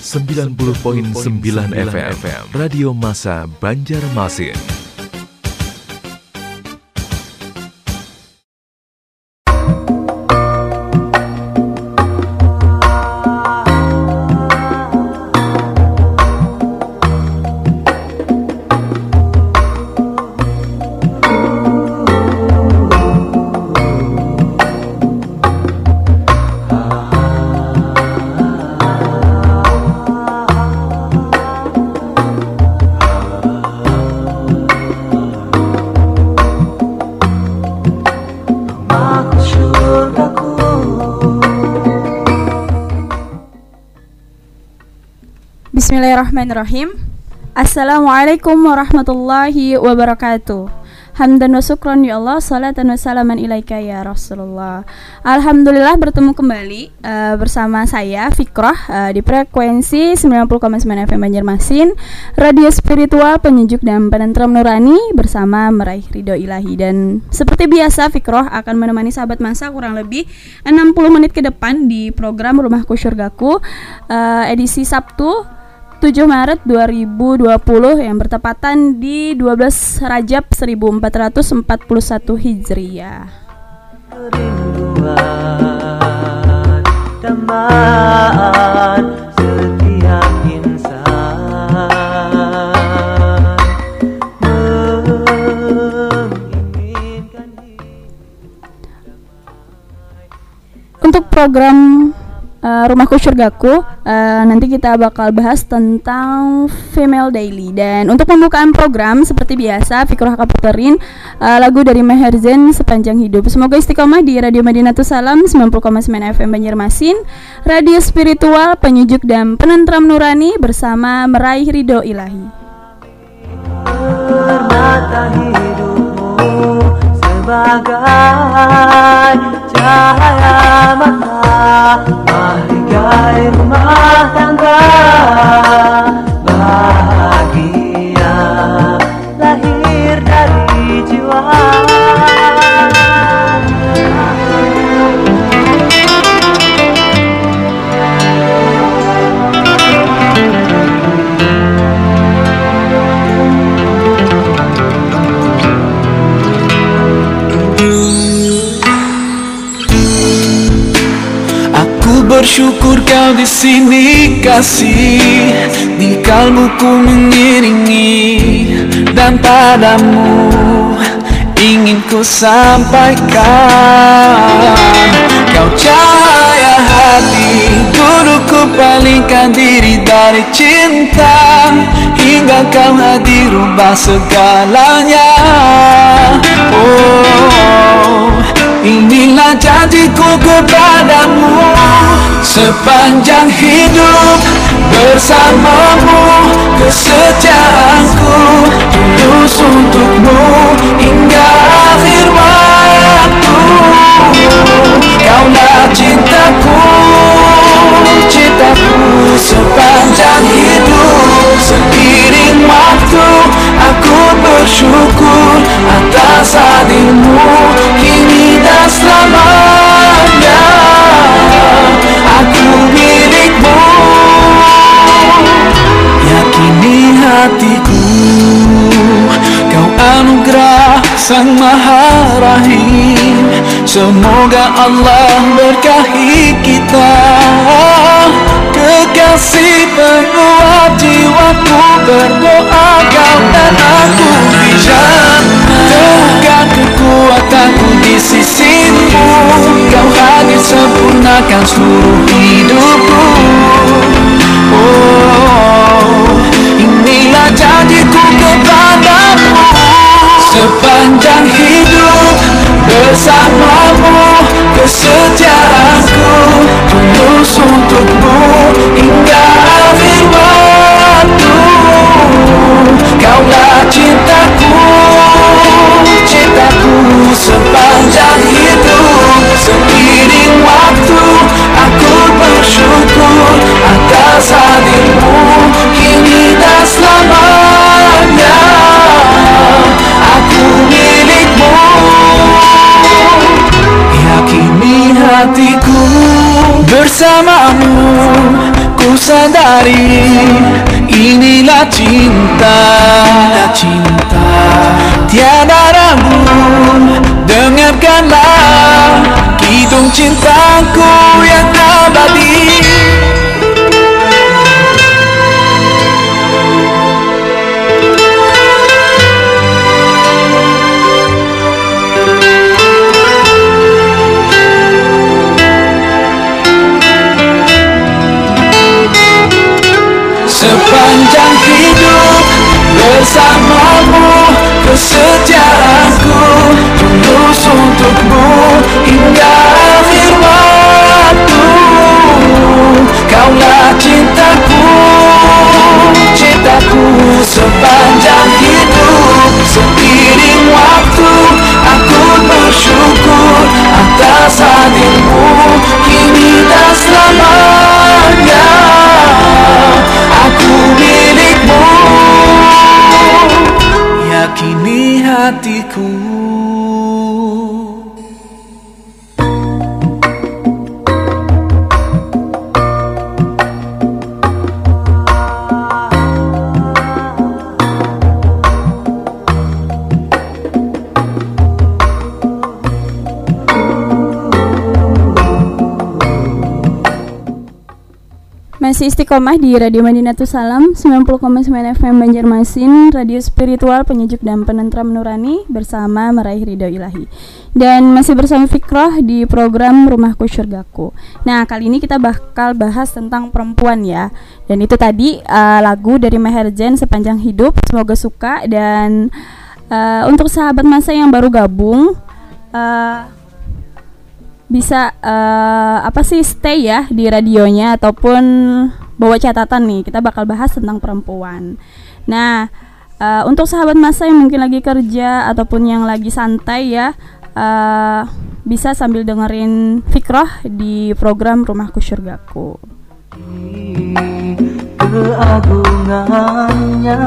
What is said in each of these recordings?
90.9 FM Radio Masa Banjarmasin. Bismillahirrahmanirrahim. Assalamualaikum warahmatullahi wabarakatuh. Hamdan wa syukran ya Allah Salatan wa salaman ilaika ya Rasulullah. Alhamdulillah bertemu kembali uh, Bersama saya Fikroh uh, Di frekuensi 90,9 FM Banjarmasin Radio spiritual penyejuk dan penentram nurani Bersama meraih ridho ilahi. Dan seperti biasa Fikroh akan menemani sahabat masa Kurang lebih 60 menit ke depan Di program Rumahku Syurgaku uh, Edisi Sabtu 7 Maret 2020 yang bertepatan di 12 Rajab 1441 Hijriah. Untuk program uh, rumahku surgaku uh, nanti kita bakal bahas tentang female daily. Dan untuk pembukaan program seperti biasa Fikroh Kaputerin uh, lagu dari Meher Zen sepanjang hidup. Semoga istiqomah di Radio Madinatus Salam 90,9 FM Banjarmasin. Radio spiritual penyejuk dan penentram nurani bersama meraih ridho ilahi sebagai cahaya mata Mahligai rumah tangga. Bersyukur kau di sini kasih. Di kalbuku mengiringi Dan padamu ingin ku sampaikan. Kau cahaya hati Dulu ku palingkan diri dari cinta. Hingga kau hadir rubah segalanya. Oh Inilah janjiku kepadamu. Sepanjang hidup bersamamu Kesetiaanku tulus untukmu Hingga akhir waktu. Kaulah cintaku, cintaku Sepanjang hidup. Seiring waktu Aku bersyukur atas hadirmu selamanya. Aku milikmu. Yakini hatiku. Kau anugerah sang maha rahim. Semoga Allah berkahi kita Kekasih penguat jiwaku Berdoa kau dan aku di Temukan kekuatanku di sisimu Kau hadir sempurnakan seluruh hidupku. Oh, inilah janjiku kepadamu Sepanjang hidup bersamamu Kesetiaanku tulus untukmu Hingga akhir waktu. Kaulah cintaku, cintaku sepanjang hidup Seiring waktu bersamamu Ku sadari inilah cinta. Cinta. Tiada ragu Dengarkanlah Kidung cintaku Kidung cintaku yang abadi Sepanjang hidup bersamamu Kesetiaanku tulus untukmu Hingga akhir waktu. Kaulah cintaku Cintaku sepanjang hidup. Seiring waktu Aku bersyukur atas hadirmu. Kini dan selamanya Masih istiqomah di Radio Madinatul Salam 90,9 FM Banjarmasin Radio spiritual penyejuk dan penentram nurani Bersama meraih ridho ilahi. Dan masih bersama Fikroh di program Rumahku Syurgaku. Nah kali ini kita bakal bahas tentang perempuan ya. Dan itu tadi uh, lagu dari Meher Jen Sepanjang Hidup Semoga suka. Dan uh, untuk sahabat masa yang baru gabung uh, bisa uh, apa sih stay ya di radionya ataupun bawa catatan nih kita bakal bahas tentang perempuan. Nah uh, untuk sahabat masa yang mungkin lagi kerja ataupun yang lagi santai ya uh, bisa sambil dengerin Fikroh di program Rumahku Syurgaku. keagungannya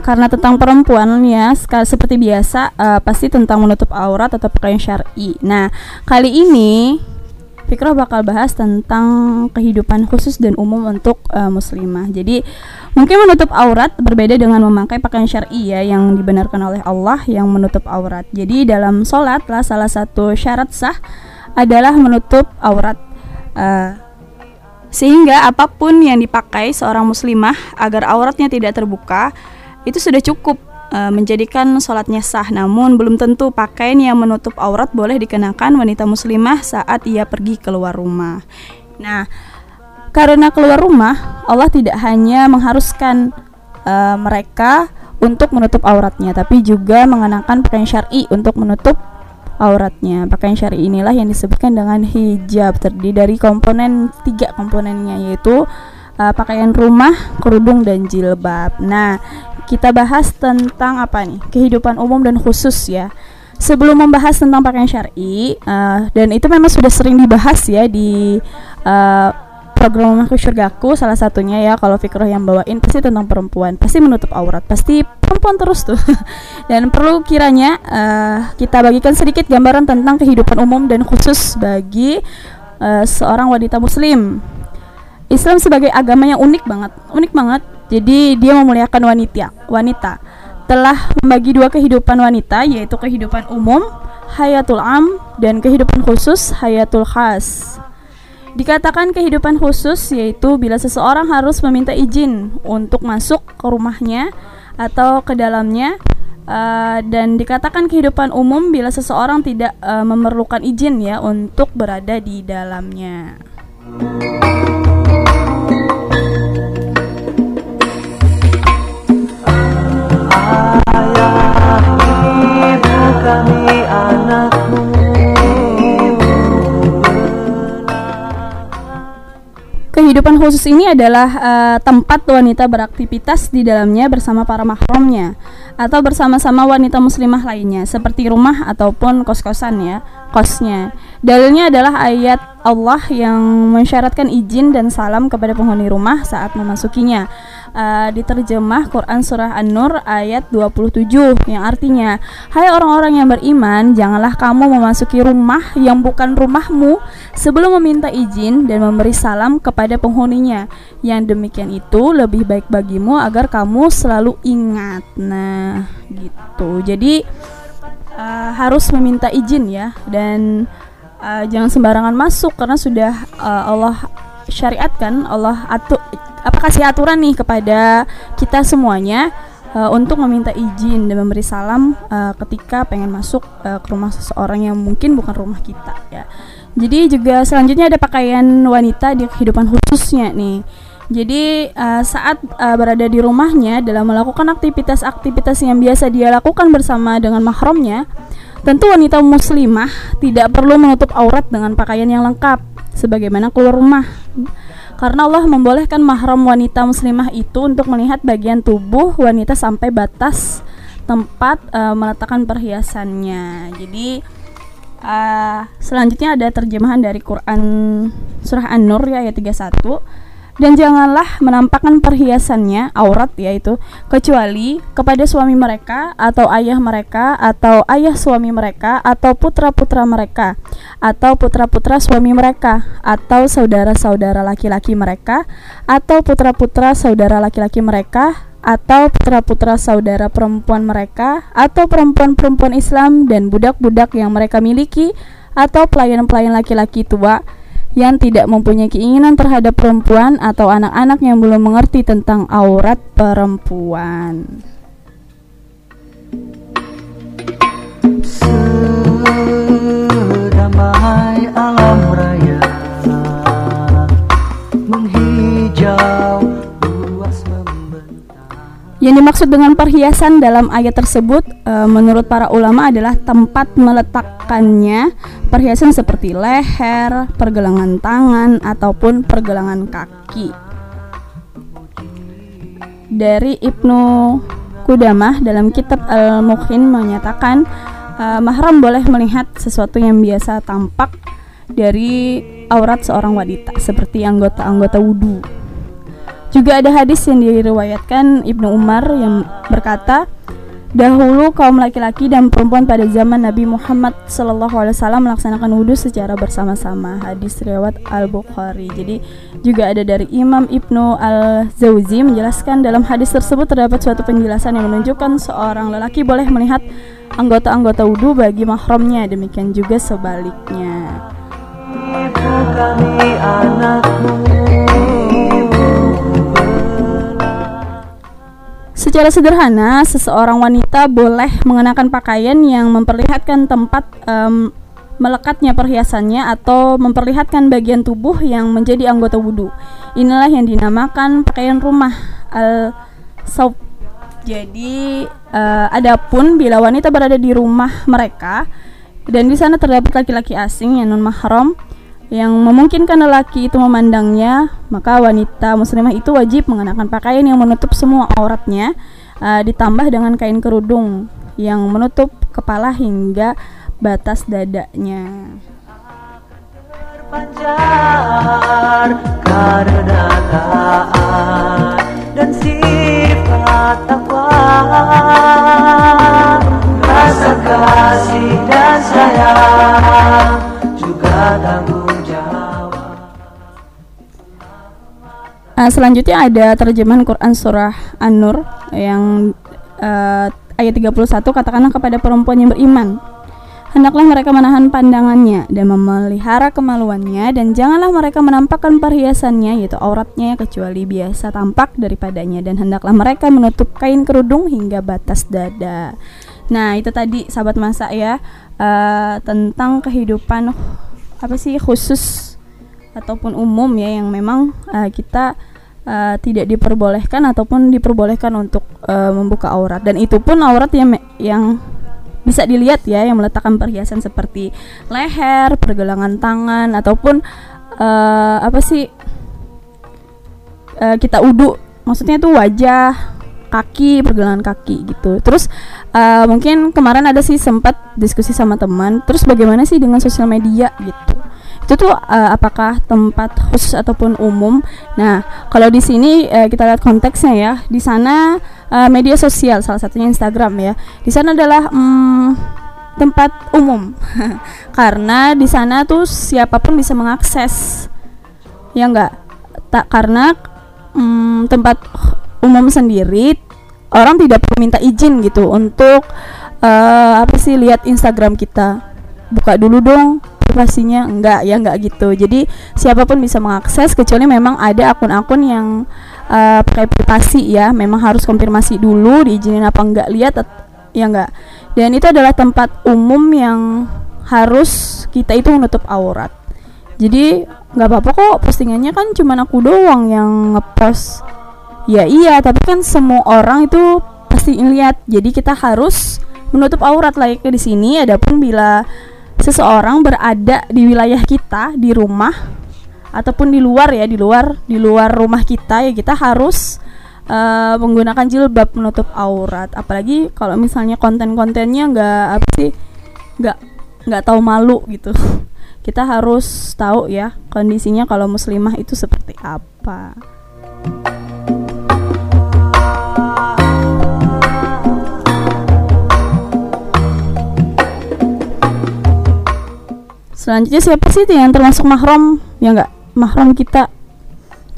Karena tentang perempuan ya, seperti biasa eh, pasti tentang menutup aurat atau pakaian syar'i. Nah, kali ini Fikroh bakal bahas tentang kehidupan khusus dan umum untuk eh, muslimah. Jadi, mungkin menutup aurat berbeda dengan memakai pakaian syar'i ya yang dibenarkan oleh Allah yang menutup aurat. Jadi, dalam sholat lah salah satu syarat sah adalah menutup aurat. Eh, sehingga apa pun yang dipakai seorang muslimah agar auratnya tidak terbuka itu sudah cukup e, menjadikan sholatnya sah. Namun belum tentu pakaian yang menutup aurat boleh dikenakan wanita muslimah saat ia pergi keluar rumah. Nah, karena keluar rumah Allah tidak hanya mengharuskan e, mereka untuk menutup auratnya, tapi juga mengenakan pakaian syar'i untuk menutup auratnya. Pakaian syar'i inilah yang disebutkan dengan hijab terdiri dari komponen tiga komponennya yaitu uh, pakaian rumah, kerudung dan jilbab. Nah, kita bahas tentang apa nih? Kehidupan umum dan khusus ya. Sebelum membahas tentang pakaian syar'i uh, dan itu memang sudah sering dibahas ya di uh, program Rumahku Syurgaku salah satunya ya kalau Fikroh yang bawain pasti tentang perempuan pasti menutup aurat pasti perempuan terus tuh dan perlu kiranya uh, kita bagikan sedikit gambaran tentang kehidupan umum dan khusus bagi uh, seorang wanita muslim Islam sebagai agama yang unik banget unik banget jadi dia memuliakan wanita wanita telah membagi dua kehidupan wanita yaitu kehidupan umum hayatul am dan kehidupan khusus hayatul khas Dikatakan kehidupan khusus yaitu bila seseorang harus meminta izin untuk masuk ke rumahnya atau ke dalamnya uh, dan dikatakan kehidupan umum bila seseorang tidak uh, memerlukan izin ya untuk berada di dalamnya. Kami Kehidupan khusus ini adalah uh, tempat wanita beraktivitas di dalamnya bersama para mahramnya atau bersama-sama wanita muslimah lainnya seperti rumah ataupun kos-kosan ya, kosnya. Dalilnya adalah ayat Allah yang mensyaratkan izin dan salam kepada penghuni rumah saat memasukinya. Uh, diterjemah Quran Surah An-Nur ayat 27 yang artinya Hai orang-orang yang beriman janganlah kamu memasuki rumah yang bukan rumahmu sebelum meminta izin dan memberi salam kepada penghuninya. Yang demikian itu lebih baik bagimu agar kamu selalu ingat. Nah gitu. Jadi uh, harus meminta izin ya dan uh, jangan sembarangan masuk karena sudah uh, Allah syariatkan Allah atur apa kasih aturan nih kepada kita semuanya uh, untuk meminta izin dan memberi salam uh, ketika pengen masuk uh, ke rumah seseorang yang mungkin bukan rumah kita ya. Jadi juga selanjutnya ada pakaian wanita di kehidupan khususnya nih. Jadi uh, saat uh, berada di rumahnya dalam melakukan aktivitas-aktivitas yang biasa dia lakukan bersama dengan mahramnya, tentu wanita muslimah tidak perlu menutup aurat dengan pakaian yang lengkap sebagaimana keluar rumah karena Allah membolehkan mahram wanita muslimah itu untuk melihat bagian tubuh wanita sampai batas tempat uh, meletakkan perhiasannya. Jadi uh, selanjutnya ada terjemahan dari Quran surah An-Nur ya ayat 31 dan janganlah menampakkan perhiasannya aurat yaitu kecuali kepada suami mereka atau ayah mereka atau ayah suami mereka atau putra-putra mereka atau putra-putra suami mereka atau saudara-saudara laki-laki mereka atau putra-putra saudara laki-laki mereka atau putra-putra saudara perempuan mereka atau perempuan-perempuan Islam dan budak-budak yang mereka miliki atau pelayan-pelayan laki-laki tua yang tidak mempunyai keinginan terhadap perempuan atau anak-anak yang belum mengerti tentang aurat perempuan. Sedamai alam raya menghijau Yang dimaksud dengan perhiasan dalam ayat tersebut e, menurut para ulama adalah tempat meletakkannya perhiasan seperti leher, pergelangan tangan, ataupun pergelangan kaki. Dari Ibnu Kudamah dalam kitab Al-Mukhin menyatakan uh, mahram boleh melihat sesuatu yang biasa tampak dari aurat seorang wanita seperti anggota-anggota wudhu. Juga ada hadis yang diriwayatkan Ibnu Umar yang berkata, Dahulu kaum laki-laki dan perempuan pada zaman Nabi Muhammad SAW melaksanakan wudhu secara bersama-sama. Hadis riwayat Al Bukhari. Jadi juga ada dari Imam Ibnu Al Zauzi menjelaskan dalam hadis tersebut terdapat suatu penjelasan yang menunjukkan seorang lelaki boleh melihat anggota-anggota wudhu bagi mahramnya. Demikian juga sebaliknya. Kami anakmu Secara sederhana, seseorang wanita boleh mengenakan pakaian yang memperlihatkan tempat um, melekatnya perhiasannya atau memperlihatkan bagian tubuh yang menjadi anggota wudhu. Inilah yang dinamakan pakaian rumah al saub. Jadi, uh, adapun bila wanita berada di rumah mereka dan di sana terdapat laki-laki asing yang non mahram, yang memungkinkan lelaki itu memandangnya, maka wanita muslimah itu wajib mengenakan pakaian yang menutup semua auratnya, uh, ditambah dengan kain kerudung yang menutup kepala hingga batas dadanya. Dan sifat takwa rasa kasih dan sayang juga tanggung Uh, selanjutnya ada terjemahan Quran surah An-Nur yang uh, ayat 31 katakanlah kepada perempuan yang beriman Hendaklah mereka menahan pandangannya dan memelihara kemaluannya dan janganlah mereka menampakkan perhiasannya yaitu auratnya kecuali biasa tampak daripadanya dan hendaklah mereka menutup kain kerudung hingga batas dada. Nah, itu tadi sahabat masa ya uh, tentang kehidupan apa sih khusus ataupun umum ya yang memang uh, kita uh, tidak diperbolehkan ataupun diperbolehkan untuk uh, membuka aurat. Dan itu pun aurat yang yang bisa dilihat ya yang meletakkan perhiasan seperti leher, pergelangan tangan ataupun uh, apa sih uh, kita uduk. Maksudnya itu wajah kaki pergelangan kaki gitu. Terus uh, mungkin kemarin ada sih sempat diskusi sama teman terus bagaimana sih dengan sosial media gitu itu tuh uh, apakah tempat khusus ataupun umum? Nah kalau di sini uh, kita lihat konteksnya ya. Di sana uh, media sosial salah satunya Instagram ya. Di sana adalah um, tempat umum. Karena di sana tuh siapa pun bisa mengakses. Ya enggak? Tak karena um, tempat umum sendiri orang tidak perlu minta izin gitu untuk uh, apa sih lihat Instagram kita. Buka dulu dong privasinya? Enggak ya enggak gitu. Jadi siapa pun bisa mengakses kecuali memang ada akun-akun yang uh, pakai privasi ya. Memang harus konfirmasi dulu diizinin apa enggak lihat ya enggak. Dan itu adalah tempat umum yang harus kita itu menutup aurat. Jadi nggak apa-apa kok postingannya kan cuma aku doang yang ngepost. Ya iya tapi kan semua orang itu pasti ngeliat jadi kita harus menutup aurat layaknya di sini. Adapun bila seseorang berada di wilayah kita di rumah ataupun di luar ya di luar di luar rumah kita ya kita harus uh, menggunakan jilbab menutup aurat apalagi kalau misalnya konten-kontennya nggak apa sih nggak nggak tahu malu gitu kita harus tahu ya kondisinya kalau muslimah itu seperti apa. Selanjutnya siapa sih yang termasuk mahram? Ya enggak, mahram kita.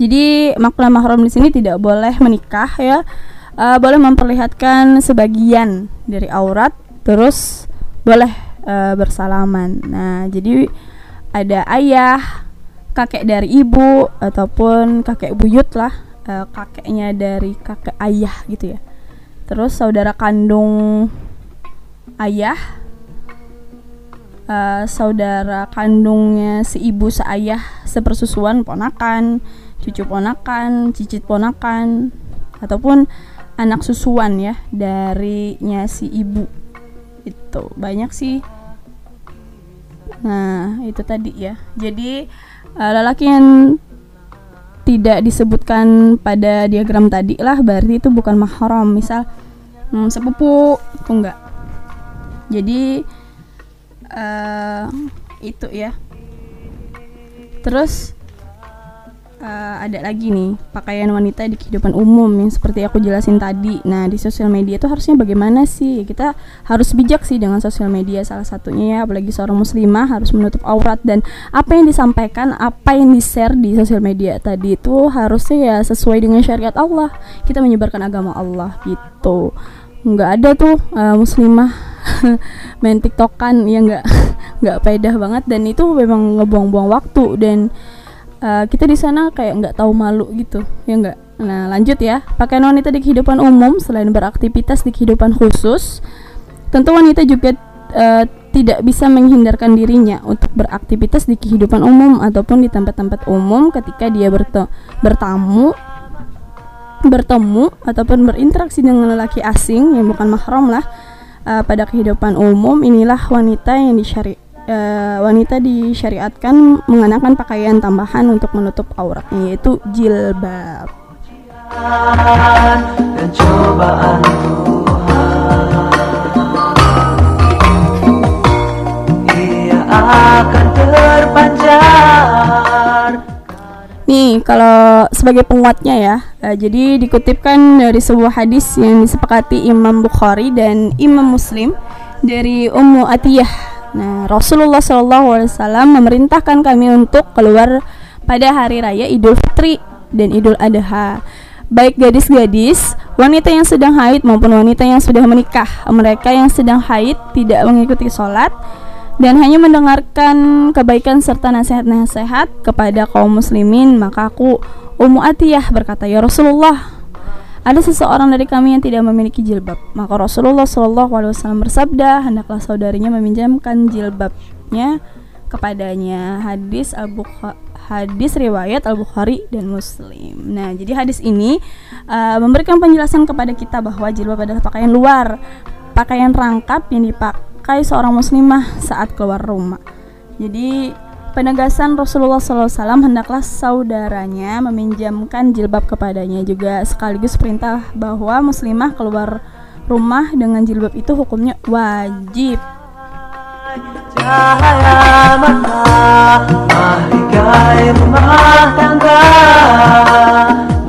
Jadi makna mahram di sini tidak boleh menikah ya. Uh, boleh memperlihatkan sebagian dari aurat, terus boleh uh, bersalaman. Nah, jadi ada ayah, kakek dari ibu ataupun kakek buyut lah, uh, kakeknya dari kakek ayah gitu ya. Terus saudara kandung ayah uh, saudara kandungnya si ibu seayah sepersusuan ponakan, cucu ponakan, cicit ponakan ataupun anak susuan ya darinya si ibu. Itu banyak sih. Nah, itu tadi ya. Jadi uh, lelaki yang tidak disebutkan pada diagram tadi lah berarti itu bukan mahram misal hmm, sepupu itu enggak jadi uh, itu ya. Terus uh, ada lagi nih pakaian wanita di kehidupan umum yang seperti aku jelasin tadi. Nah di sosial media itu harusnya bagaimana sih? Kita harus bijak sih dengan sosial media salah satunya ya apalagi seorang muslimah harus menutup aurat. Dan apa yang disampaikan apa yang di share di sosial media tadi itu harusnya ya sesuai dengan syariat Allah. Kita menyebarkan agama Allah gitu nggak ada tuh uh, muslimah. Main tiktokan ya nggak nggak pedah banget. Dan itu memang ngebuang-buang waktu. Dan uh, kita di sana kayak nggak tahu malu gitu ya nggak? Nah lanjut ya. Pakaian wanita di kehidupan umum selain beraktivitas di kehidupan khusus tentu wanita juga uh, tidak bisa menghindarkan dirinya untuk beraktivitas di kehidupan umum ataupun di tempat-tempat umum ketika dia bertamu bertemu ataupun berinteraksi dengan lelaki asing yang bukan mahram lah uh, pada kehidupan umum inilah wanita yang disyari uh, wanita disyariatkan mengenakan pakaian tambahan untuk menutup auratnya yaitu jilbab. Tuhan Ia akan terpancar Nih, kalau sebagai penguatnya ya, uh, jadi dikutipkan dari sebuah hadis yang disepakati Imam Bukhari dan Imam Muslim dari Ummu Atiyah. Nah, Rasulullah SAW memerintahkan kami untuk keluar pada hari raya Idul Fitri dan Idul Adha. Baik gadis-gadis, wanita yang sedang haid maupun wanita yang sudah menikah, mereka yang sedang haid tidak mengikuti sholat, dan hanya mendengarkan kebaikan serta nasihat-nasihat kepada kaum muslimin maka aku Ummu Atiyah berkata ya Rasulullah ada seseorang dari kami yang tidak memiliki jilbab maka Rasulullah Shallallahu Alaihi Wasallam bersabda hendaklah saudarinya meminjamkan jilbabnya kepadanya hadis Al hadis riwayat Al Bukhari dan Muslim. Nah, jadi hadis ini uh, memberikan penjelasan kepada kita bahwa jilbab adalah pakaian luar, pakaian rangkap yang dipakai dipakai seorang muslimah saat keluar rumah. Jadi penegasan Rasulullah SAW hendaklah saudaranya meminjamkan jilbab kepadanya juga sekaligus perintah bahwa muslimah keluar rumah dengan jilbab itu hukumnya wajib.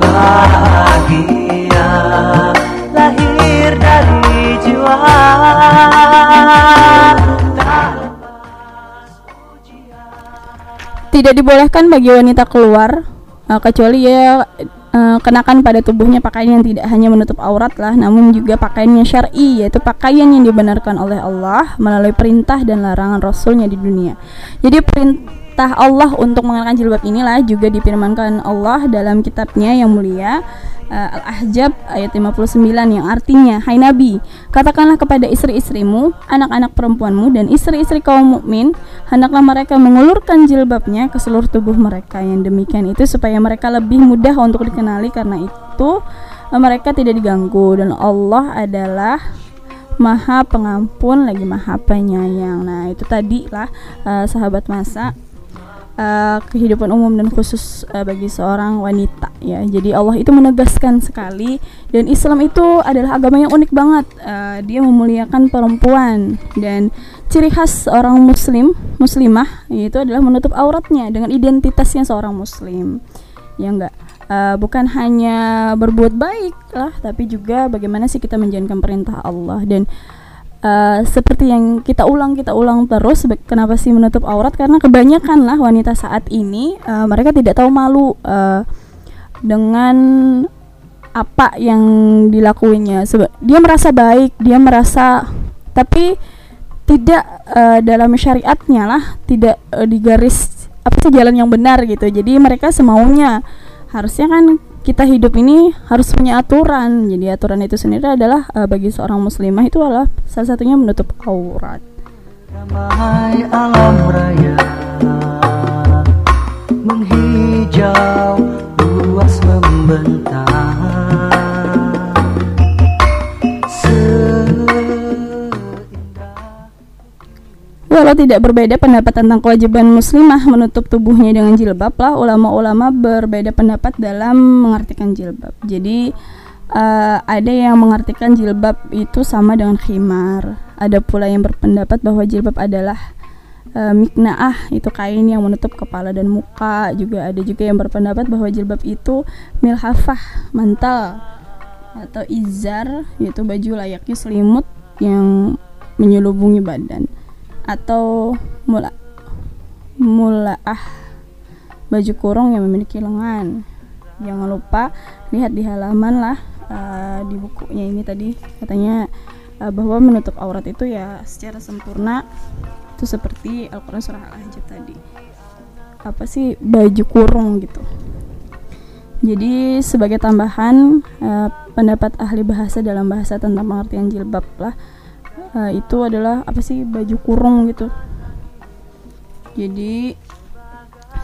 Bahagia Tidak dibolehkan bagi wanita keluar uh, kecuali ya uh, kenakan pada tubuhnya pakaian yang tidak hanya menutup aurat lah, namun juga pakaian yang syar'i yaitu pakaian yang dibenarkan oleh Allah melalui perintah dan larangan Rasulnya di dunia. Jadi perintah Allah untuk mengenakan jilbab inilah juga difirmankan Allah dalam kitabnya yang mulia uh, Al-Ahzab ayat 59 yang artinya Hai Nabi katakanlah kepada istri-istrimu anak-anak perempuanmu dan istri-istri kaum mukmin hendaklah mereka mengulurkan jilbabnya ke seluruh tubuh mereka yang demikian itu supaya mereka lebih mudah untuk dikenali karena itu uh, mereka tidak diganggu dan Allah adalah Maha Pengampun lagi Maha Penyayang. Nah, itu tadi lah uh, sahabat masa uh, kehidupan umum dan khusus uh, bagi seorang wanita ya. Jadi Allah itu menegaskan sekali dan Islam itu adalah agama yang unik banget. Uh, dia memuliakan perempuan dan ciri khas seorang muslim muslimah yaitu adalah menutup auratnya dengan identitasnya seorang muslim. Ya enggak uh, bukan hanya berbuat baik lah tapi juga bagaimana sih kita menjalankan perintah Allah dan uh, seperti yang kita ulang kita ulang terus kenapa sih menutup aurat? Karena kebanyakan lah wanita saat ini uh, mereka tidak tahu malu uh, dengan apa yang dilakuinya Seba dia merasa baik dia merasa tapi tidak uh, dalam syariatnya lah tidak uh, digaris apa sih jalan yang benar gitu. Jadi mereka semaunya harusnya kan kita hidup ini harus punya aturan. Jadi aturan itu sendiri adalah uh, bagi seorang muslimah itu adalah salah satunya menutup aurat. Damai alam raya Menghijau luas membentang Walau tidak berbeda pendapat tentang kewajiban muslimah menutup tubuhnya dengan jilbab lah, ulama-ulama berbeda pendapat dalam mengartikan jilbab. Jadi uh, ada yang mengartikan jilbab itu sama dengan khimar. Ada pula yang berpendapat bahwa jilbab adalah uh, miknaah itu kain yang menutup kepala dan muka. Juga ada juga yang berpendapat bahwa jilbab itu milhafah mantel atau izar yaitu baju layaknya selimut yang menyelubungi badan atau mula mulaah baju kurung yang memiliki lengan. Jangan lupa lihat di halaman lah uh, di bukunya ini tadi. Katanya uh, bahwa menutup aurat itu ya secara sempurna. Itu seperti Al-Quran surah Al-Ahzab tadi. Apa sih baju kurung gitu? Jadi sebagai tambahan uh, pendapat ahli bahasa dalam bahasa tentang pengertian jilbab lah uh, itu adalah apa sih baju kurung gitu. Jadi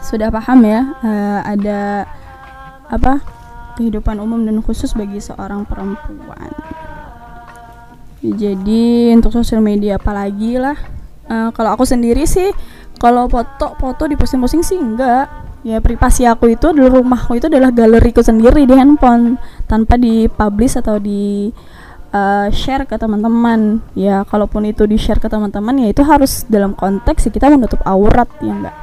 sudah paham ya uh, ada apa kehidupan umum dan khusus bagi seorang perempuan. Jadi untuk sosial media apalagi lah. Uh, kalau aku sendiri sih kalau foto foto di posting-posting sih enggak. Ya privasi aku itu adalah rumahku itu adalah galeriku sendiri di handphone tanpa dipublish atau di uh, share ke teman-teman. Ya kalaupun itu di share ke teman-teman ya itu harus dalam konteks kita menutup aurat ya enggak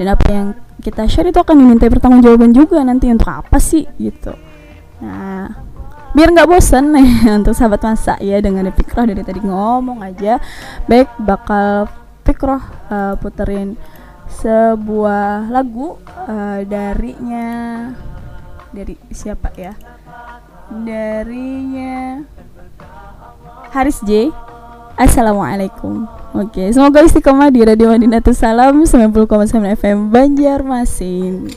dan apa yang kita share itu akan diminta pertanggungjawaban juga nanti untuk apa sih gitu. Nah biar nggak bosan nih untuk sahabat masa ya dengan Fikroh dari tadi ngomong aja baik bakal Fikroh uh, puterin sebuah lagu uh, darinya dari siapa ya? Darinya Haris J. Assalamualaikum. Oke, semoga istiqomah di Radio Salam 90,9 FM Banjarmasin.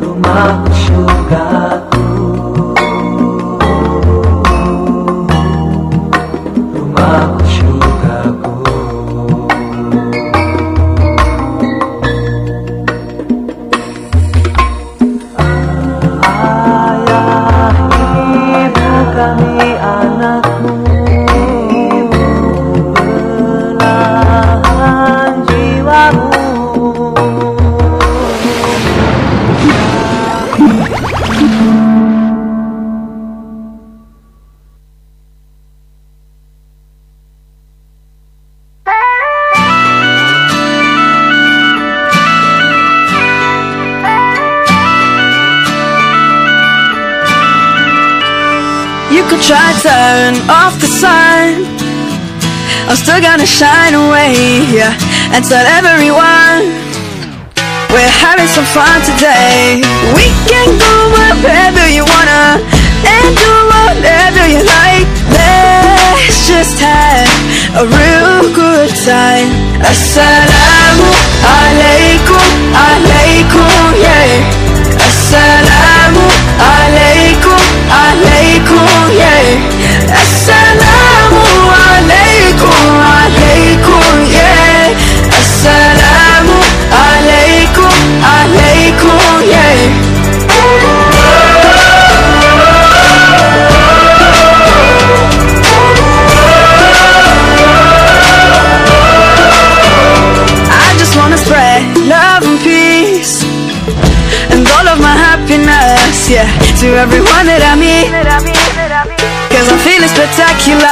Rumahku syurgaku And tell everyone We're having some fun today. We can go wherever you wanna And do whatever you like. Let's just have a real good time. Assalamu alaikum, alaikum, yeah. Assalamu To everyone that I meet. Cause I'm feeling spectacular.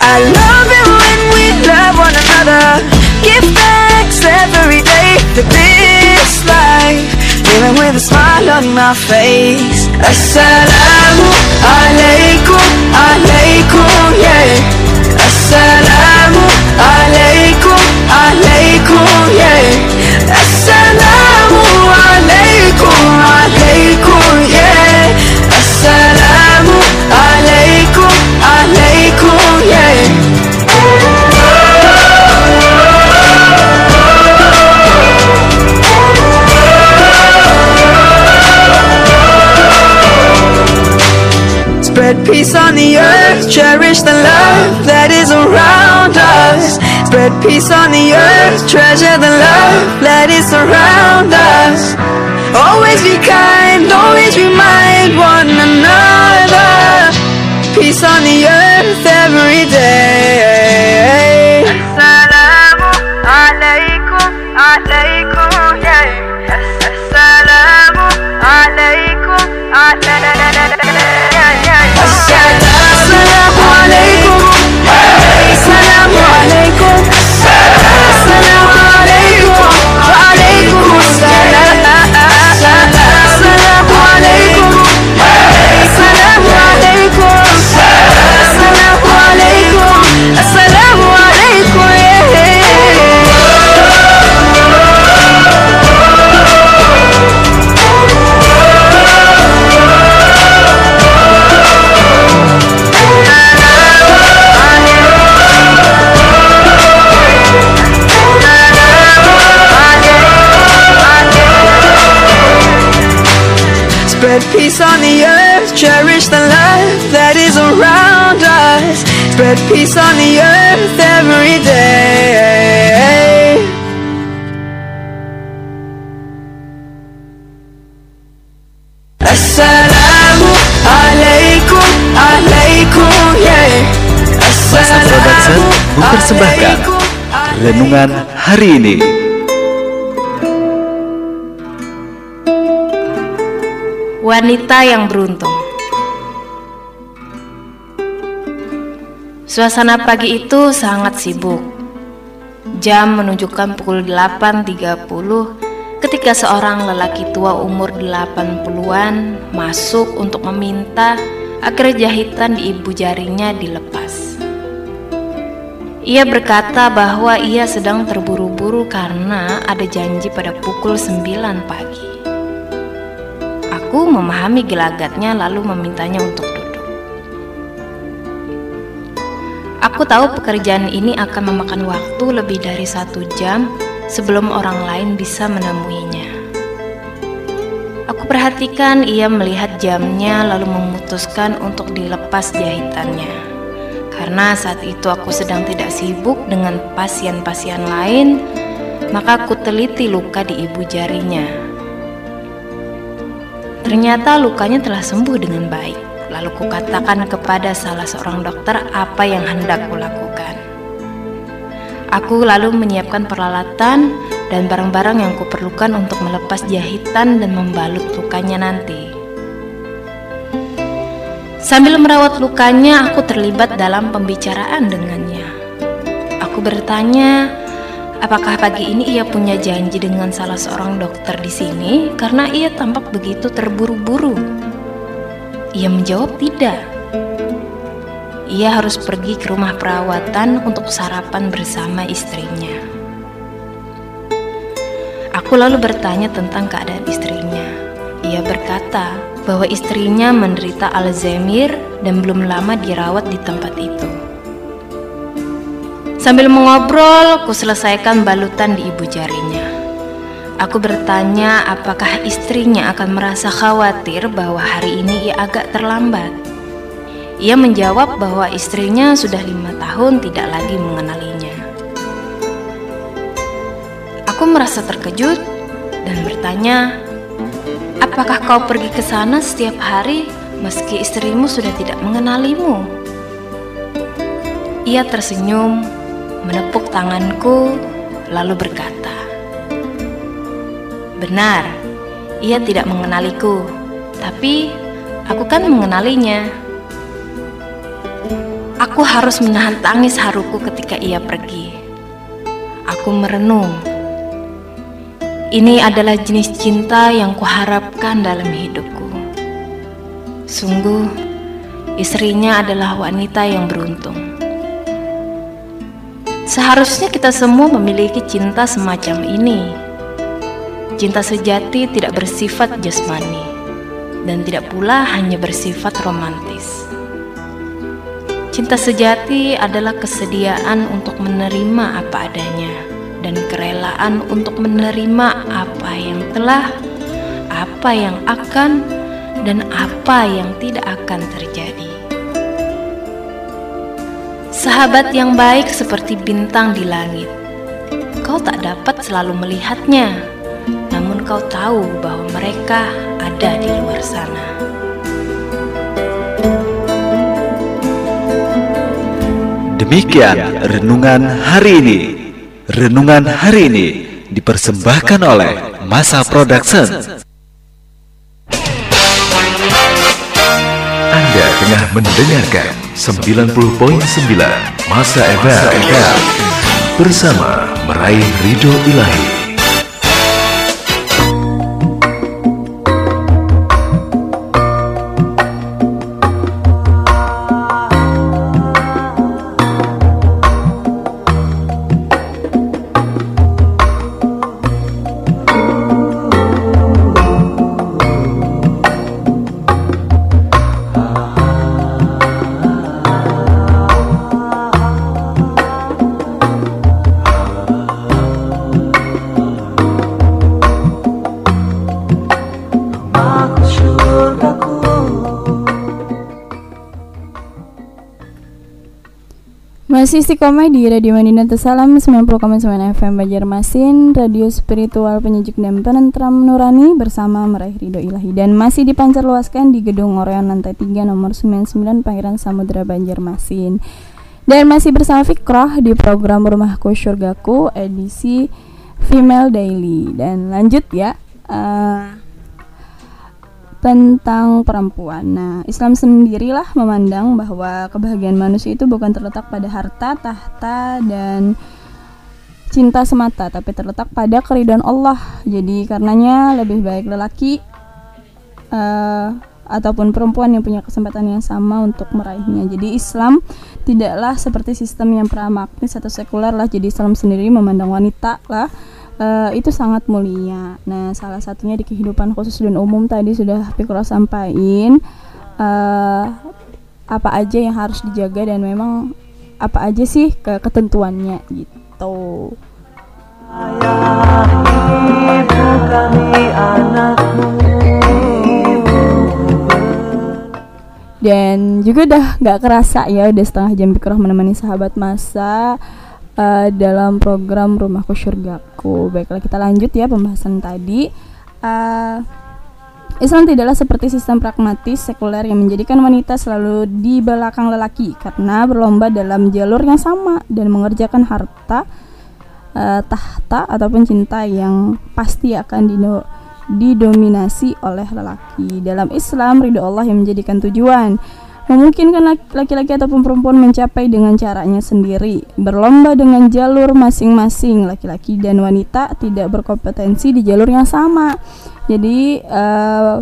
I love it when we love one another. Give thanks every day for this life. Living with a smile on my face. Assalamu alaikum, alaikum, yeah. Assalamu alaikum, alaikum, yeah peace on the earth, cherish the love that is around us. Spread peace on the earth, treasure the love that is around us. Always be kind, always remind one another. Peace on the earth every day. Peace on the earth, cherish the love that is around us. Spread peace on the earth every day. Assalamu alaikum, alaikum, yeah. Masa Production mempersembahkan Renungan hari ini Wanita yang beruntung. Suasana pagi itu sangat sibuk. Jam menunjukkan pukul 8.30 ketika seorang lelaki tua umur 80-an masuk untuk meminta agar jahitan di ibu jarinya dilepas. Ia berkata bahwa ia sedang terburu-buru karena ada janji pada pukul 9 pagi. Aku memahami gelagatnya lalu memintanya untuk duduk. Aku tahu pekerjaan ini akan memakan waktu lebih dari satu jam sebelum orang lain bisa menemuinya. Aku perhatikan ia melihat jamnya lalu memutuskan untuk dilepas jahitannya. Karena saat itu aku sedang tidak sibuk dengan pasien-pasien lain, maka aku teliti luka di ibu jarinya. Ternyata lukanya telah sembuh dengan baik. Lalu kukatakan kepada salah seorang dokter apa yang hendak kulakukan. Aku lalu menyiapkan peralatan dan barang-barang yang kuperlukan untuk melepas jahitan dan membalut lukanya nanti. Sambil merawat lukanya, aku terlibat dalam pembicaraan dengannya. Aku bertanya, apakah pagi ini ia punya janji dengan salah seorang dokter di sini karena ia tampak begitu terburu-buru. Ia menjawab tidak. ia harus pergi ke rumah perawatan untuk sarapan bersama istrinya. Aku lalu bertanya tentang keadaan istrinya. Ia berkata bahwa istrinya menderita Alzheimer dan belum lama dirawat di tempat itu. Sambil mengobrol, ku selesaikan balutan di ibu jarinya. Aku bertanya apakah istrinya akan merasa khawatir bahwa hari ini ia agak terlambat. Ia menjawab bahwa istrinya sudah lima tahun tidak lagi mengenalinya. Aku merasa terkejut dan bertanya, "Apakah kau pergi ke sana setiap hari meski istrimu sudah tidak mengenalimu?" Ia tersenyum, menepuk tanganku, lalu berkata, "Benar, ia tidak mengenaliku, tapi aku kan mengenalinya." Aku harus menahan tangis haruku ketika ia pergi. Aku merenung ini adalah jenis cinta yang kuharapkan dalam hidupku. Sungguh, istrinya adalah wanita yang beruntung. Seharusnya kita semua memiliki cinta semacam ini. Cinta sejati tidak bersifat jasmani dan tidak pula hanya bersifat romantis. Cinta sejati adalah kesediaan untuk menerima apa adanya dan kerelaan untuk menerima apa yang telah, apa yang akan, dan apa yang tidak akan terjadi. Sahabat yang baik seperti bintang di langit. Kau tak dapat selalu melihatnya, namun kau tahu bahwa mereka ada di luar sana. Demikian renungan hari ini. Renungan hari ini dipersembahkan oleh Masa Production. Tengah mendengarkan 90.9 Masa FM bersama meraih ridho ilahi. Masih istiqomah di Radio Madinah Salam 90,9 FM Banjarmasin. Radio spiritual penyejuk dan penentram nurani Bersama meraih ridho ilahi. Dan masih dipancar luaskan di gedung Oreon lantai 3 nomor 99 Pangeran Samudra Banjarmasin. Dan masih bersama Fikroh di program Rumahku Surgaku edisi Female Daily. Dan lanjut ya eh, tentang perempuan. Nah, Islam sendirilah memandang bahwa kebahagiaan manusia itu bukan terletak pada harta, tahta, dan cinta semata, tapi terletak pada keridhaan Allah. Jadi karenanya lebih baik lelaki eh, ataupun perempuan yang punya kesempatan yang sama untuk meraihnya. Jadi Islam tidaklah seperti sistem yang pragmatis atau sekuler lah. Jadi Islam sendiri memandang wanita lah eh, itu sangat mulia. Nah, salah satunya di kehidupan khusus dan umum tadi sudah Fikra sampaikan eh, apa aja yang harus dijaga dan memang apa aja sih ke ketentuannya gitu. Dan juga udah nggak kerasa ya udah setengah jam Fikroh menemani sahabat masa eh, dalam program Rumahku Surgaku. Baiklah kita lanjut ya pembahasan tadi. Eh, Islam tidaklah seperti sistem pragmatis sekuler yang menjadikan wanita selalu di belakang lelaki karena berlomba dalam jalur yang sama dan mengerjakan harta, eh, tahta ataupun cinta yang pasti akan dino- didominasi oleh lelaki. Dalam Islam, ridho Allah yang menjadikan tujuan. Memungkinkan laki- laki-laki ataupun perempuan mencapai dengan caranya sendiri, berlomba dengan jalur masing-masing. Laki-laki dan wanita tidak berkompetensi di jalur yang sama. Jadi eh,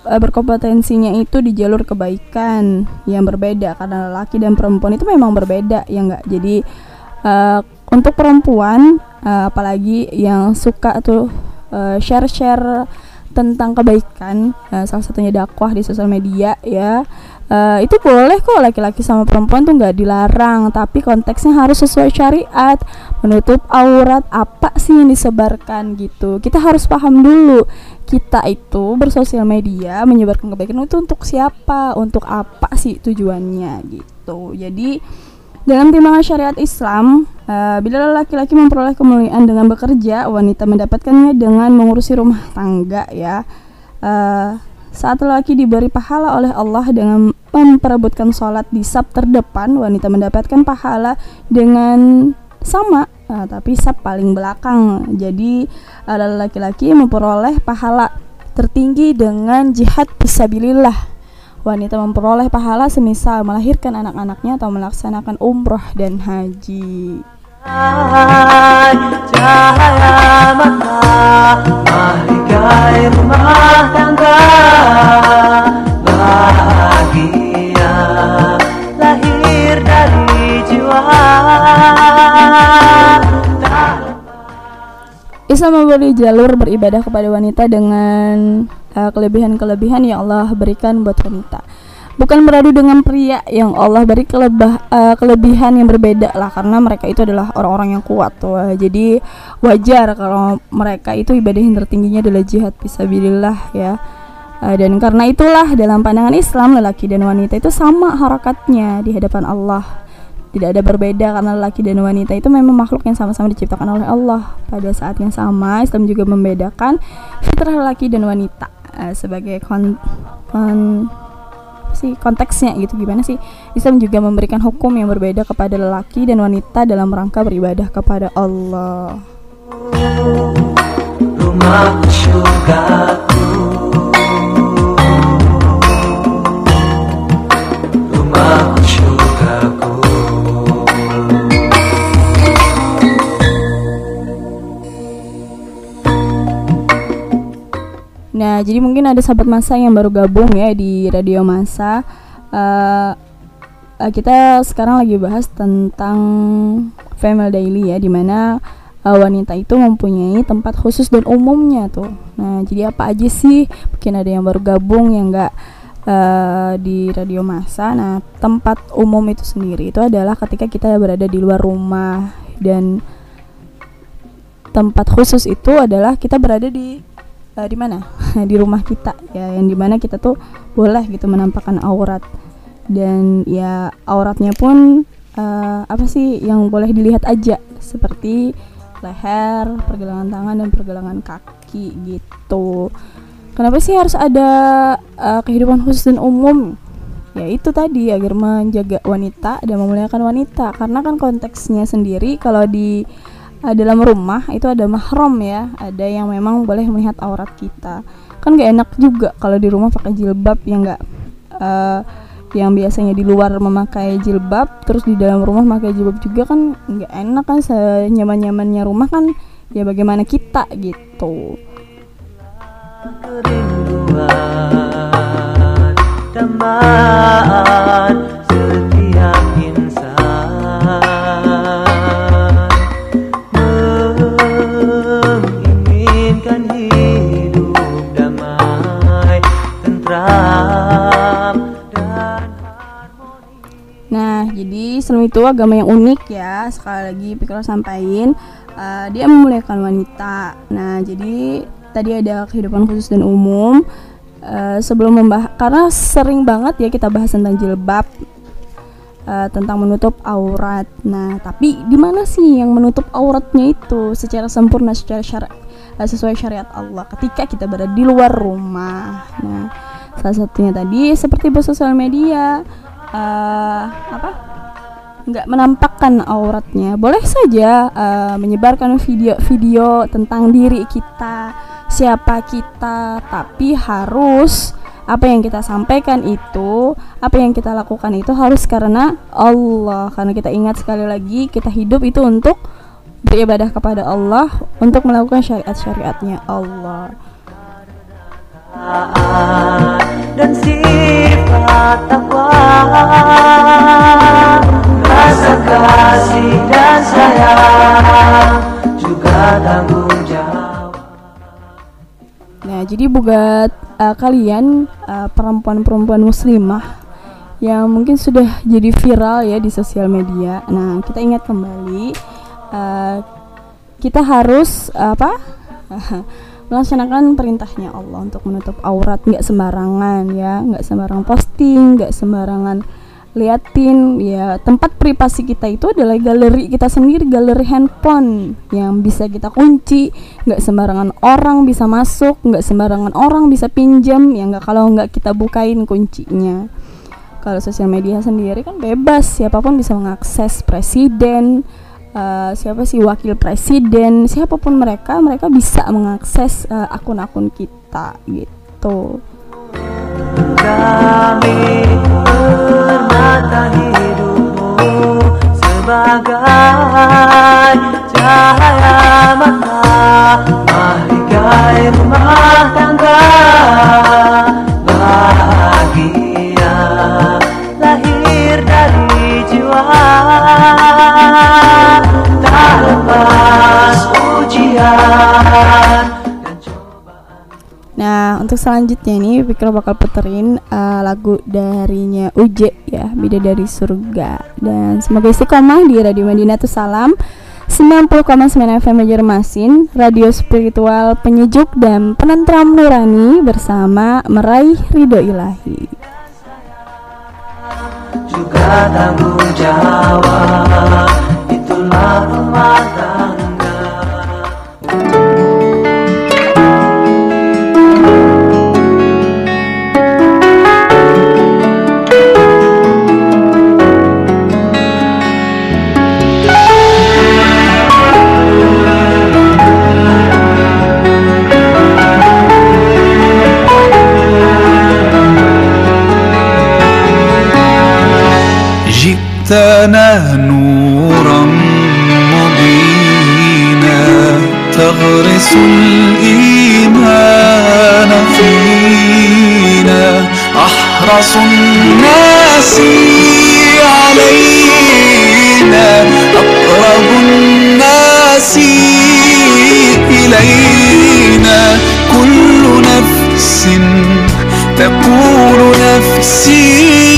berkompetensinya itu di jalur kebaikan yang berbeda karena laki dan perempuan itu memang berbeda ya enggak jadi eh, untuk perempuan eh, apalagi yang suka tuh share-share tentang kebaikan eh, salah satunya dakwah di sosial media ya. Eh, itu boleh kok laki-laki sama perempuan tuh nggak dilarang tapi konteksnya harus sesuai syariat. Menutup aurat apa sih yang disebarkan gitu? Kita harus paham dulu kita itu bersosial media menyebarkan kebaikan itu untuk siapa? Untuk apa sih tujuannya gitu? Jadi dalam timbangan syariat Islam, eh, bila laki-laki memperoleh kemuliaan dengan bekerja, wanita mendapatkannya dengan mengurusi rumah tangga ya. Eh, saat lelaki diberi pahala oleh Allah dengan memperebutkan sholat di sab terdepan, wanita mendapatkan pahala dengan sama, eh, tapi sab paling belakang. Jadi adalah laki-laki memperoleh pahala tertinggi dengan jihad fisabilillah. Wanita memperoleh pahala semisal melahirkan anak-anaknya atau melaksanakan umroh dan haji. Hai cahaya mata Mahligai rumah tangga Bahagia lahir dari jiwa Tak Islam memberi jalur beribadah kepada wanita dengan kelebihan-kelebihan yang Allah berikan buat wanita. Bukan beradu dengan pria yang Allah beri kelebah, uh, kelebihan yang berbeda lah karena mereka itu adalah orang-orang yang kuat tuh. Jadi wajar kalau mereka itu ibadah yang tertingginya adalah jihad fisabilillah ya. Uh, dan karena itulah dalam pandangan Islam lelaki dan wanita itu sama harakatnya di hadapan Allah tidak ada berbeda karena lelaki dan wanita itu memang makhluk yang sama-sama diciptakan oleh Allah pada saat yang sama Islam juga membedakan fitrah lelaki dan wanita eh, sebagai kon, kon sih konteksnya gitu. Gimana sih? Islam juga memberikan hukum yang berbeda kepada lelaki dan wanita dalam rangka beribadah kepada Allah. Syurgaku Nah, jadi mungkin ada sahabat masa yang baru gabung ya di Radio Masa. Eh, kita sekarang lagi bahas tentang Family Daily ya, di mana eh, wanita itu mempunyai tempat khusus dan umumnya tuh. Nah, jadi apa aja sih? Mungkin ada yang baru gabung yang enggak di Radio Masa. Nah, tempat umum itu sendiri itu adalah ketika kita berada di luar rumah dan tempat khusus itu adalah kita berada di eh, di mana? Di rumah kita. Ya yang di mana kita tuh boleh gitu menampakkan aurat. Dan ya auratnya pun eh, apa sih yang boleh dilihat aja. Seperti leher pergelangan tangan dan pergelangan kaki gitu. Kenapa sih harus ada eh, kehidupan khusus dan umum? Ya itu tadi agar menjaga wanita dan memuliakan wanita. Karena kan konteksnya sendiri kalau di uh, dalam rumah itu ada mahram ya ada yang memang boleh melihat aurat kita. Kan gak enak juga kalau di rumah pakai jilbab yang nggak? Uh, yang biasanya di luar memakai jilbab terus di dalam rumah pakai jilbab juga kan nggak enak kan senyaman nyamannya rumah kan ya bagaimana kita gitu. Kerinduan Islam itu agama yang unik ya. Sekali lagi Pikir sampaikan uh, dia memuliakan wanita. Nah, jadi tadi ada kehidupan khusus dan umum. Uh, sebelum membahas karena sering banget ya kita bahas tentang jilbab uh, tentang menutup aurat. Nah, tapi di mana sih yang menutup auratnya itu secara sempurna secara syari- uh, sesuai syariat Allah ketika kita berada di luar rumah. Nah, salah satunya tadi seperti bersosial media eh, apa? Nggak menampakkan auratnya. Boleh saja eh, menyebarkan video-video tentang diri kita, siapa kita, tapi harus apa yang kita sampaikan itu, apa yang kita lakukan itu harus karena Allah. Karena kita ingat sekali lagi kita hidup itu untuk beribadah kepada Allah, untuk melakukan syariat-syariatnya Allah. dan sifat takwa rasa kasih dan sayang juga tanggung jawab Nah, jadi buat uh, kalian uh, perempuan-perempuan muslimah yang mungkin sudah jadi viral ya di sosial media. Nah, kita ingat kembali uh, kita harus uh, apa? melaksanakan perintahnya Allah untuk menutup aurat nggak sembarangan ya, nggak sembarang posting, nggak sembarangan liatin ya tempat privasi kita itu adalah galeri kita sendiri galeri handphone yang bisa kita kunci. Nggak sembarangan orang bisa masuk nggak sembarangan orang bisa pinjam ya nggak kalau nggak kita bukain kuncinya. Kalau sosial media sendiri kan bebas siapa pun bisa mengakses presiden uh, siapa sih wakil presiden siapa pun mereka mereka bisa mengakses uh, akun-akun kita gitu. Kami sebagai cahaya mata mahligai rumah tangga bahagia lahir dari jiwa. Tak lepas ujian untuk selanjutnya ini Fikra bakal puterin uh, lagu darinya Uje ya, Beda dari Surga. Dan semoga istiqomah di Radio Madinah Salam 90,9 FM Banjarmasin, radio spiritual penyejuk dan penentram nurani bersama meraih ridho ilahi. juga tanggung jawab itulah rumah tangga جئتنا نورا مبينا تغرس الإيمان فينا. أحرص الناس علينا أقرب الناس إلينا. كل نفس تقول نفسي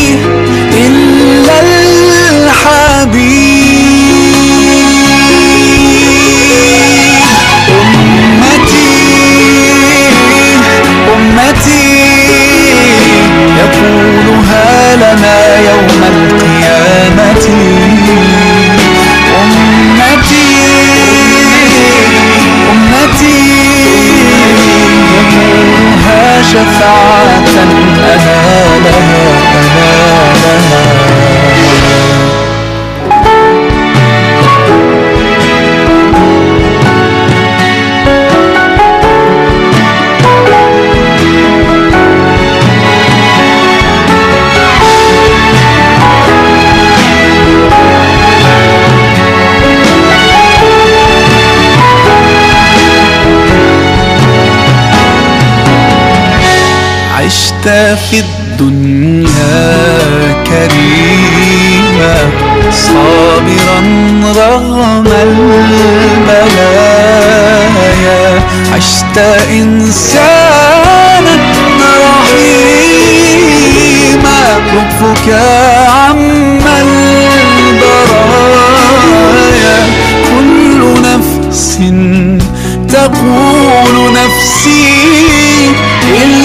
عشت في الدنيا كريما صابرا رغم البلايا عشت إنسانا رحيما لطفك عم البرايا. كل نفس تقول نفسي إلا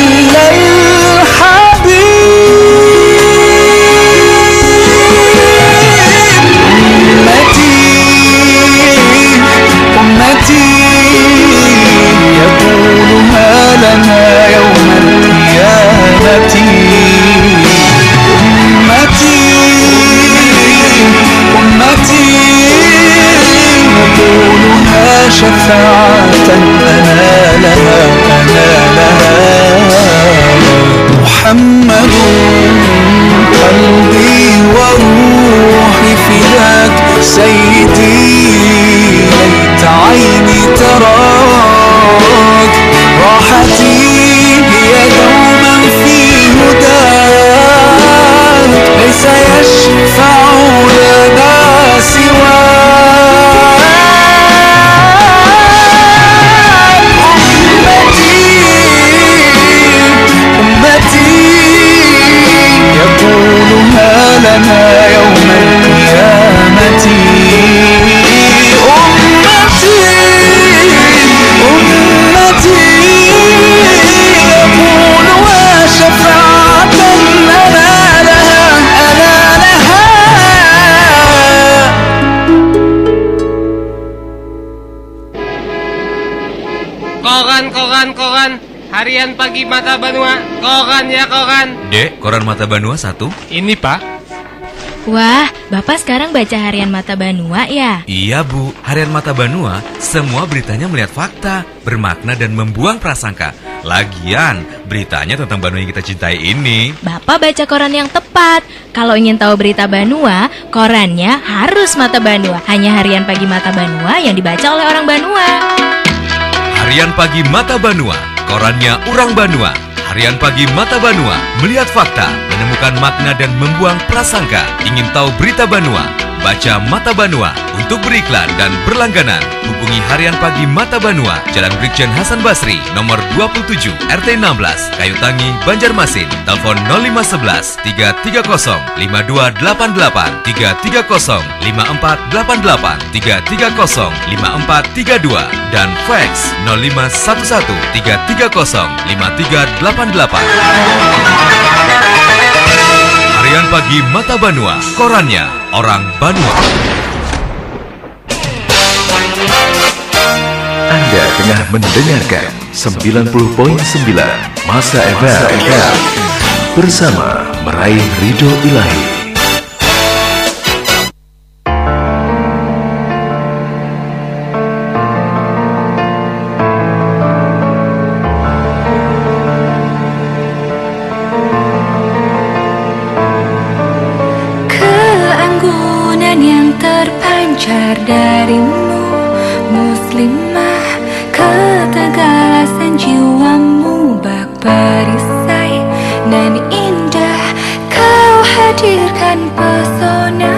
koran. Mata Banua satu? Ini pak. Wah, Bapak sekarang baca harian Mata Banua ya? Iya bu, harian Mata Banua semua beritanya melihat fakta, bermakna dan membuang prasangka. Lagian, beritanya tentang Banua yang kita cintai ini. Bapak baca koran yang tepat. Kalau ingin tahu berita Banua, korannya harus Mata Banua. Hanya harian pagi Mata Banua yang dibaca oleh orang Banua. Harian Pagi Mata Banua, korannya Urang Banua. Harian Pagi Mata Banua, melihat fakta, menemukan makna dan membuang prasangka. Ingin tahu berita Banua? Baca Mata Banua. Untuk beriklan dan berlangganan, hubungi Harian Pagi Mata Banua, Jalan Brigjen Hasan Basri, nomor 27, RT 16, Kayu Tangi, Banjarmasin. Telepon 0511 330 5288 330 5488 330 5432 dan fax 0511 330 5388. Harian Pagi Mata Banua, korannya orang Banua. Anda tengah mendengarkan 90.9 Masa FM bersama meraih ridho ilahi. Hadirkan pesona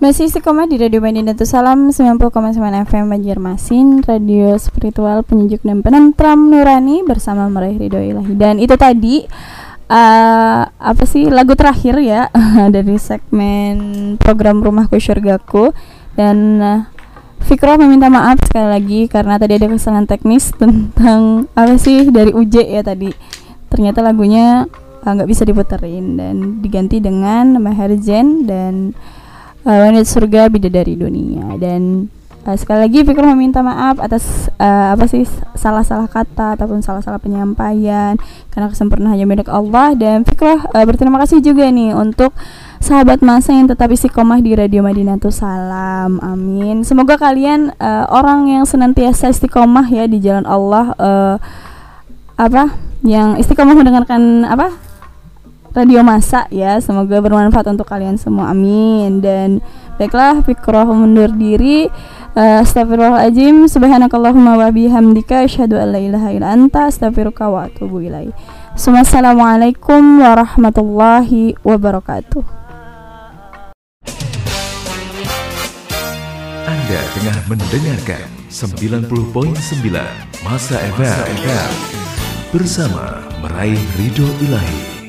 Masih istiqomah di Radio Madinatul Salam 90,9 FM Banjarmasin Radio spiritual penyejuk dan penentram nurani Bersama meraih ridho ilahi. Dan itu tadi uh, Apa sih lagu terakhir ya Dari segmen program Rumahku Syurgaku. Dan uh, Fikro meminta maaf sekali lagi Karena tadi ada kesalahan teknis Tentang apa sih dari UJ ya tadi. Ternyata lagunya uh, nggak bisa diputerin Dan diganti dengan Maherjen dan uh, wanita surga bidadari dunia dan uh, sekali lagi Fikri meminta maaf atas uh, apa sih salah-salah kata ataupun salah-salah penyampaian karena kesempurnaan hanya milik Allah dan Fikri uh, berterima kasih juga nih untuk sahabat masa yang tetap istiqomah di Radio Madinatul Salam. Amin. Semoga kalian uh, orang yang senantiasa istiqomah ya di jalan Allah uh, apa yang istiqomah mendengarkan apa Radio Masa ya. Semoga bermanfaat untuk kalian semua. Amin. Dan baiklah Fikroh mundur diri. Uh, Astagfirullahaladzim Subhanakallahumma wa bihamdika Asyhadu an la ilaha illa anta Astaghfiruka wa atubu Assalamualaikum warahmatullahi wabarakatuh Anda tengah mendengarkan 90.9 Masa FM bersama meraih ridho ilahi.